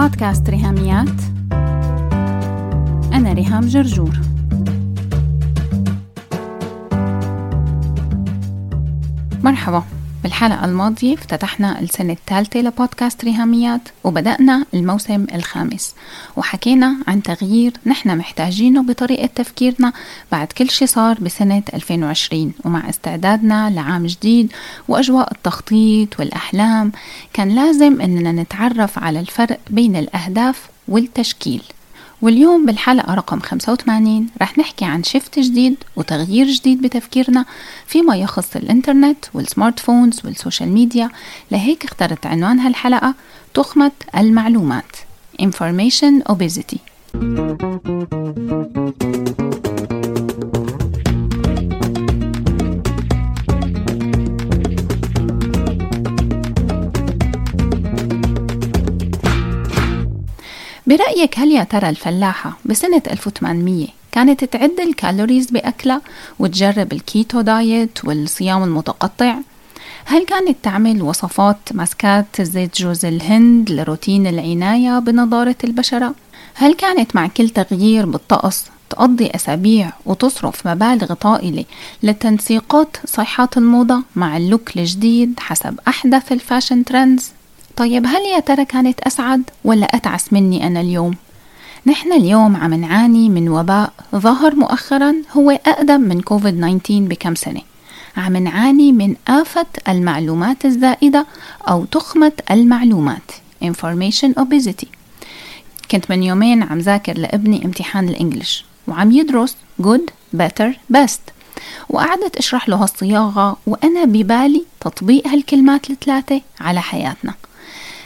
بودكاست ريهاميات. أنا ريهام جرجور. مرحبا. بالحلقة الماضية افتتحنا السنة الثالثة لبودكاست ريهاميات وبدأنا الموسم الخامس. وحكينا عن تغيير نحن محتاجينه بطريقة تفكيرنا بعد كل شي صار بسنة 2020 ومع استعدادنا لعام جديد وأجواء التخطيط والأحلام كان لازم أننا نتعرف على الفرق بين الأهداف والتشكيل. واليوم بالحلقة رقم 85 رح نحكي عن shift جديد وتغيير جديد بتفكيرنا فيما يخص الإنترنت وال smartphones وال social media. لهيك اخترت عنوان هالحلقة تخمة المعلومات Information Obesity. برأيك هل يا ترى الفلاحة بسنة 1800 كانت تعد ال calories بأكلها وتجرب ال keto diet والصيام المتقطع؟ هل كانت تعمل وصفات ماسكات زيت جوز الهند لروتين العناية بنضارة البشرة؟ هل كانت مع كل تغيير بالطقس تقضي أسابيع وتصرف مبالغ طائلة لتنسيقات صيحات الموضة مع ال look الجديد حسب أحدث ال fashion trends؟ طيب هل يا ترى كانت أسعد ولا أتعس مني أنا اليوم؟ نحن اليوم عم نعاني من وباء ظهر مؤخرا هو أقدم من كوفيد 19 بكم سنة. عم نعاني من آفة المعلومات الزائدة أو تخمة المعلومات Information Obesity. كنت من يومين عم ذاكر لابني امتحان الإنجليش وعم يدرس good, better, best. وقعدت أشرح له هالصياغة وأنا ببالي تطبيق هالكلمات الثلاثة على حياتنا.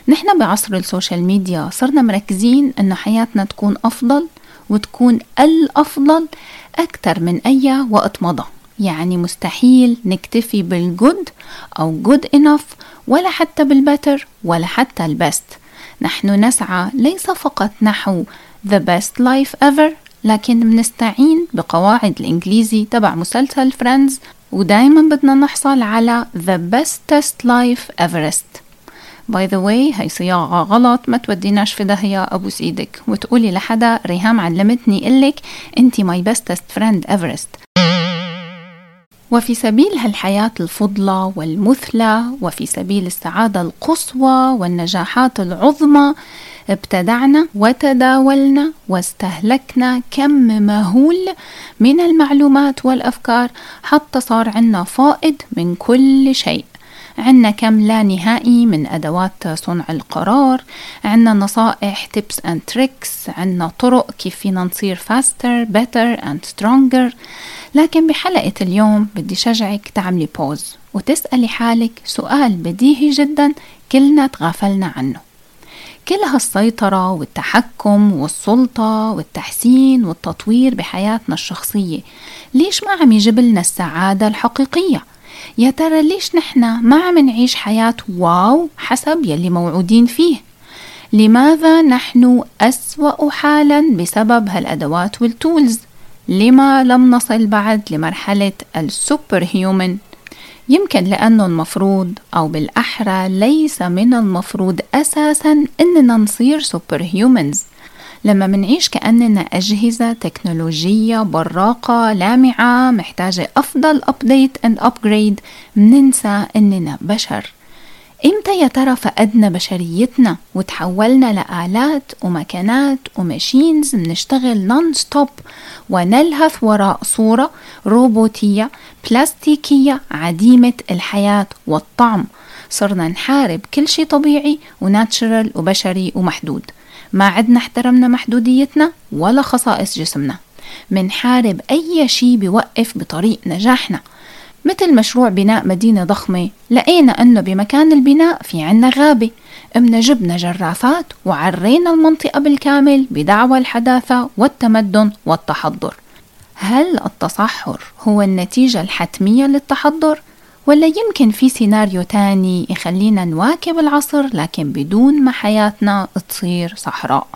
نحن بعصر ال social media صرنا مركزين انه حياتنا تكون أفضل وتكون الأفضل أكثر من أي وقت مضى. يعني مستحيل نكتفي بال good أو good enough ولا حتى بال better ولا حتى ال best نحن نسعى ليس فقط نحو the best life ever لكن بنستعين بقواعد الإنجليزي تبع مسلسل Friends ودايما بدنا نحصل على the bestest life everest. by the way هي صياغة غلط ما توديناش في داهية أبوس إيدك وتقولي لحدا ريهام علمتني إلك أنت my bestest friend everest وفي سبيل هالحياة الفضلى والمثلى وفي سبيل السعادة القصوى والنجاحات العظمى ابتدعنا وتداولنا واستهلكنا كم مهول من المعلومات والأفكار حتى صار عنا فائض من كل شيء. عنا كم لا نهائي من أدوات صنع القرار. عنا نصائح tips and tricks. عنا طرق كيف فينا نصير faster better and stronger. لكن بحلقة اليوم بدي شجعك تعملي بوز وتسألي حالك سؤال بديهي جدا كلنا تغافلنا عنه. كل هالسيطرة والتحكم والسلطة والتحسين والتطوير بحياتنا الشخصية ليش ما عم يجيب لنا السعادة الحقيقية؟ يا ترى ليش نحن ما عم نعيش حياة wow حسب يلي موعودين فيه؟ لماذا نحن أسوأ حالا بسبب هالأدوات وال tools لما لم نصل بعد لمرحلة ال super human يمكن لأنه المفروض أو بالأحرى ليس من المفروض أساسا أننا نصير super humans لما منعيش كأننا أجهزة تكنولوجية براقة لامعة محتاجة أفضل update and upgrade مننسى أننا بشر. إمتى يا ترى فقدنا بشريتنا وتحولنا لآلات ومكنات و machines بنشتغل non stop ونلهث وراء صورة روبوتية بلاستيكية عديمة الحياة والطعم؟ صرنا نحارب كل شيء طبيعي و natural وبشري ومحدود. ما عدنا احترمنا محدوديتنا ولا خصائص جسمنا. منحارب أي شي بيوقف بطريق نجاحنا. مثل مشروع بناء مدينة ضخمة لقينا أنه بمكان البناء في عنا غابة. أمنا جبنا جرافات وعرينا المنطقة بالكامل بدعوى الحداثة والتمدن والتحضر. هل التصحر هو النتيجة الحتمية للتحضر؟ ولا يمكن في سيناريو تاني يخلينا نواكب العصر لكن بدون ما حياتنا تصير صحراء.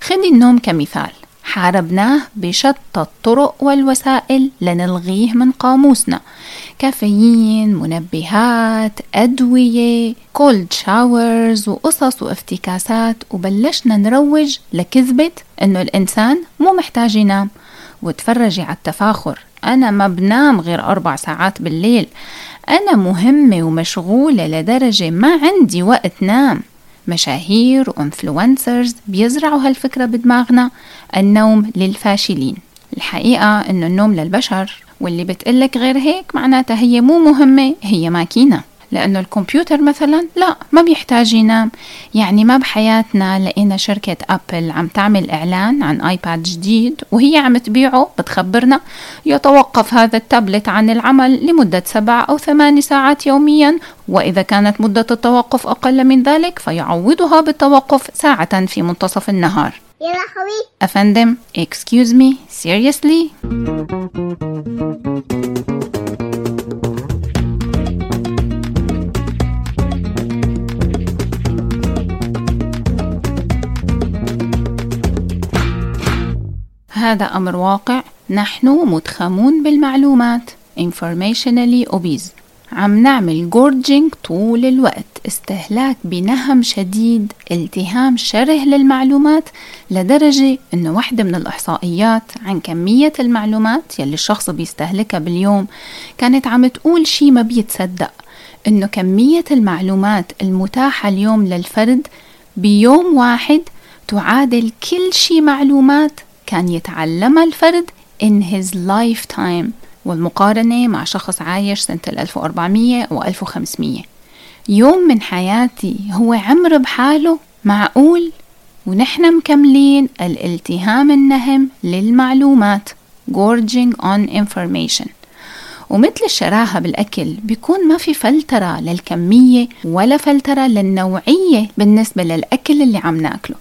خدي النوم كمثال. حاربناه بشتى الطرق والوسائل لنلغيه من قاموسنا. كافيين منبهات أدوية كولد شاورز وقصص وافتكاسات. وبلشنا نروج لكذبة إنه الإنسان مو محتاج ينام. وتفرجي على التفاخر. أنا ما بنام غير أربع ساعات بالليل. أنا مهمة ومشغولة لدرجة ما عندي وقت نام. مشاهير و influencers بيزرعوا هالفكرة بدماغنا النوم للفاشلين. الحقيقة إنه النوم للبشر واللي بتقلك غير هيك معناتها هي مو مهمة هي ماكينة. لأنه الكمبيوتر مثلا لا ما بيحتاج ينام يعني ما بحياتنا لقينا شركة أبل عم تعمل إعلان عن آيباد جديد وهي عم تبيعه بتخبرنا يتوقف هذا التابلت عن العمل لمدة سبع أو ثمان ساعات يوميا وإذا كانت مدة التوقف أقل من ذلك فيعوضها بالتوقف ساعة في منتصف النهار. يا لهوي أفندم excuse me seriously هذا أمر واقع. نحن متخمون بالمعلومات. Informationally obese. عم نعمل جورجينج طول الوقت. استهلاك بنهم شديد. التهام شره للمعلومات لدرجة إنه واحدة من الإحصائيات عن كمية المعلومات يلي الشخص بيستهلكها باليوم كانت عم تقول شي ما بيتصدق. إنه كمية المعلومات المتاحة اليوم للفرد بيوم واحد تعادل كل شي معلومات كان يتعلمها الفرد in his lifetime والمقارنة مع شخص عايش سنة 1400 و 1500 يوم من حياتي هو عمر بحاله معقول ونحن مكملين الالتهام النهم للمعلومات gorging on information. ومثل الشراهة بالأكل بيكون ما في فلترة للكمية ولا فلترة للنوعية بالنسبة للأكل اللي عم ناكله.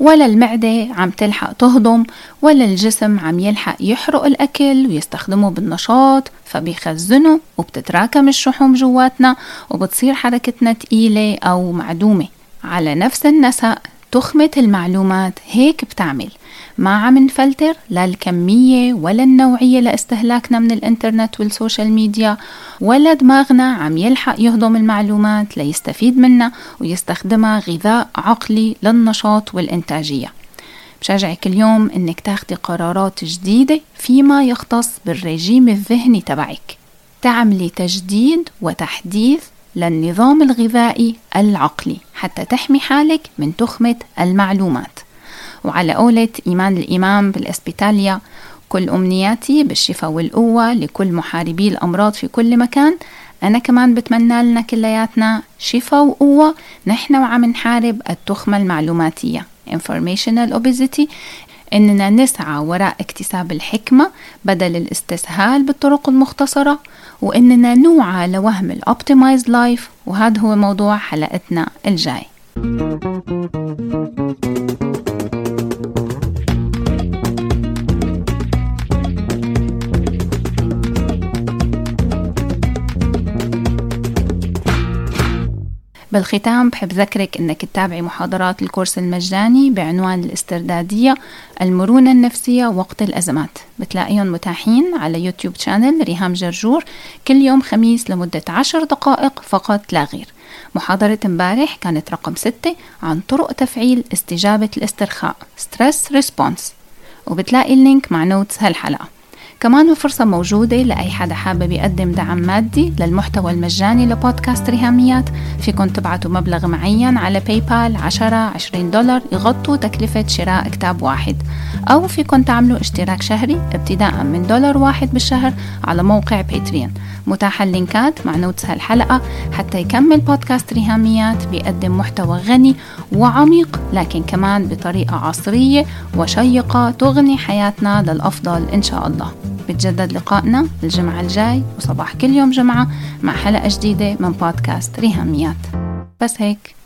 ولا المعدة عم تلحق تهضم ولا الجسم عم يلحق يحرق الأكل ويستخدمه بالنشاط فبيخزنه وبتتراكم الشحوم جواتنا وبتصير حركتنا تقيلة أو معدومة. على نفس النسق تخمة المعلومات هيك بتعمل. ما عم نفلتر؟ لا الكمية ولا النوعية لإستهلاكنا من الإنترنت وال social media. ولا دماغنا عم يلحق يهضم المعلومات ليستفيد منها ويستخدمها غذاء عقلي للنشاط والإنتاجية. بشجعك اليوم إنك تاخدي قرارات جديدة فيما يختص بالرجيم الذهني تبعك. تعملي تجديد وتحديث للنظام الغذائي العقلي حتى تحمي حالك من تخمة المعلومات. وعلى قولة إيمان الإمام بالإسبيتاليا كل أمنياتي بالشفاء والقوة لكل محاربي الأمراض في كل مكان. أنا كمان بتمنى لنا كلياتنا شفاء وقوة. نحن وعم نحارب التخمة المعلوماتية informational obesity. إننا نسعى وراء اكتساب الحكمة بدل الاستسهال بالطرق المختصرة وإننا نوعى لوهم الأوبتمايز لايف وهذا هو موضوع حلقتنا الجاي. بالختام بحب ذكرك إنك تتابعي محاضرات ال course المجاني بعنوان الارتدادية المرونة النفسية وقت الأزمات. بتلاقيهم متاحين على يوتيوب channel ريهام جرجور. كل يوم خميس لمدة عشر دقائق فقط لا غير. محاضرة امبارح كانت رقم ستة عن طرق تفعيل استجابة الاسترخاء Stress Response. وبتلاقي ال link مع notes هالحلقة. كمان فرصة موجودة لأي حدا حابب يقدم دعم مادي للمحتوى المجاني لبودكاست ريهاميات. فيكن تبعتوا مبلغ معين على باي بال 10 20 دولار يغطوا تكلفة شراء كتاب واحد. أو فيكن تعملوا اشتراك شهري ابتداء من دولار واحد بالشهر على موقع باتريون متاحة اللينكات مع notes هالحلقة حتى يكمل بودكاست ريهاميات بيقدم محتوى غني وعميق لكن كمان بطريقة عصرية وشيقة تغني حياتنا للأفضل إن شاء الله. بتجدد لقائنا الجمعة الجاي وصباح كل يوم جمعة مع حلقة جديدة من بودكاست ريهاميات. بس هيك.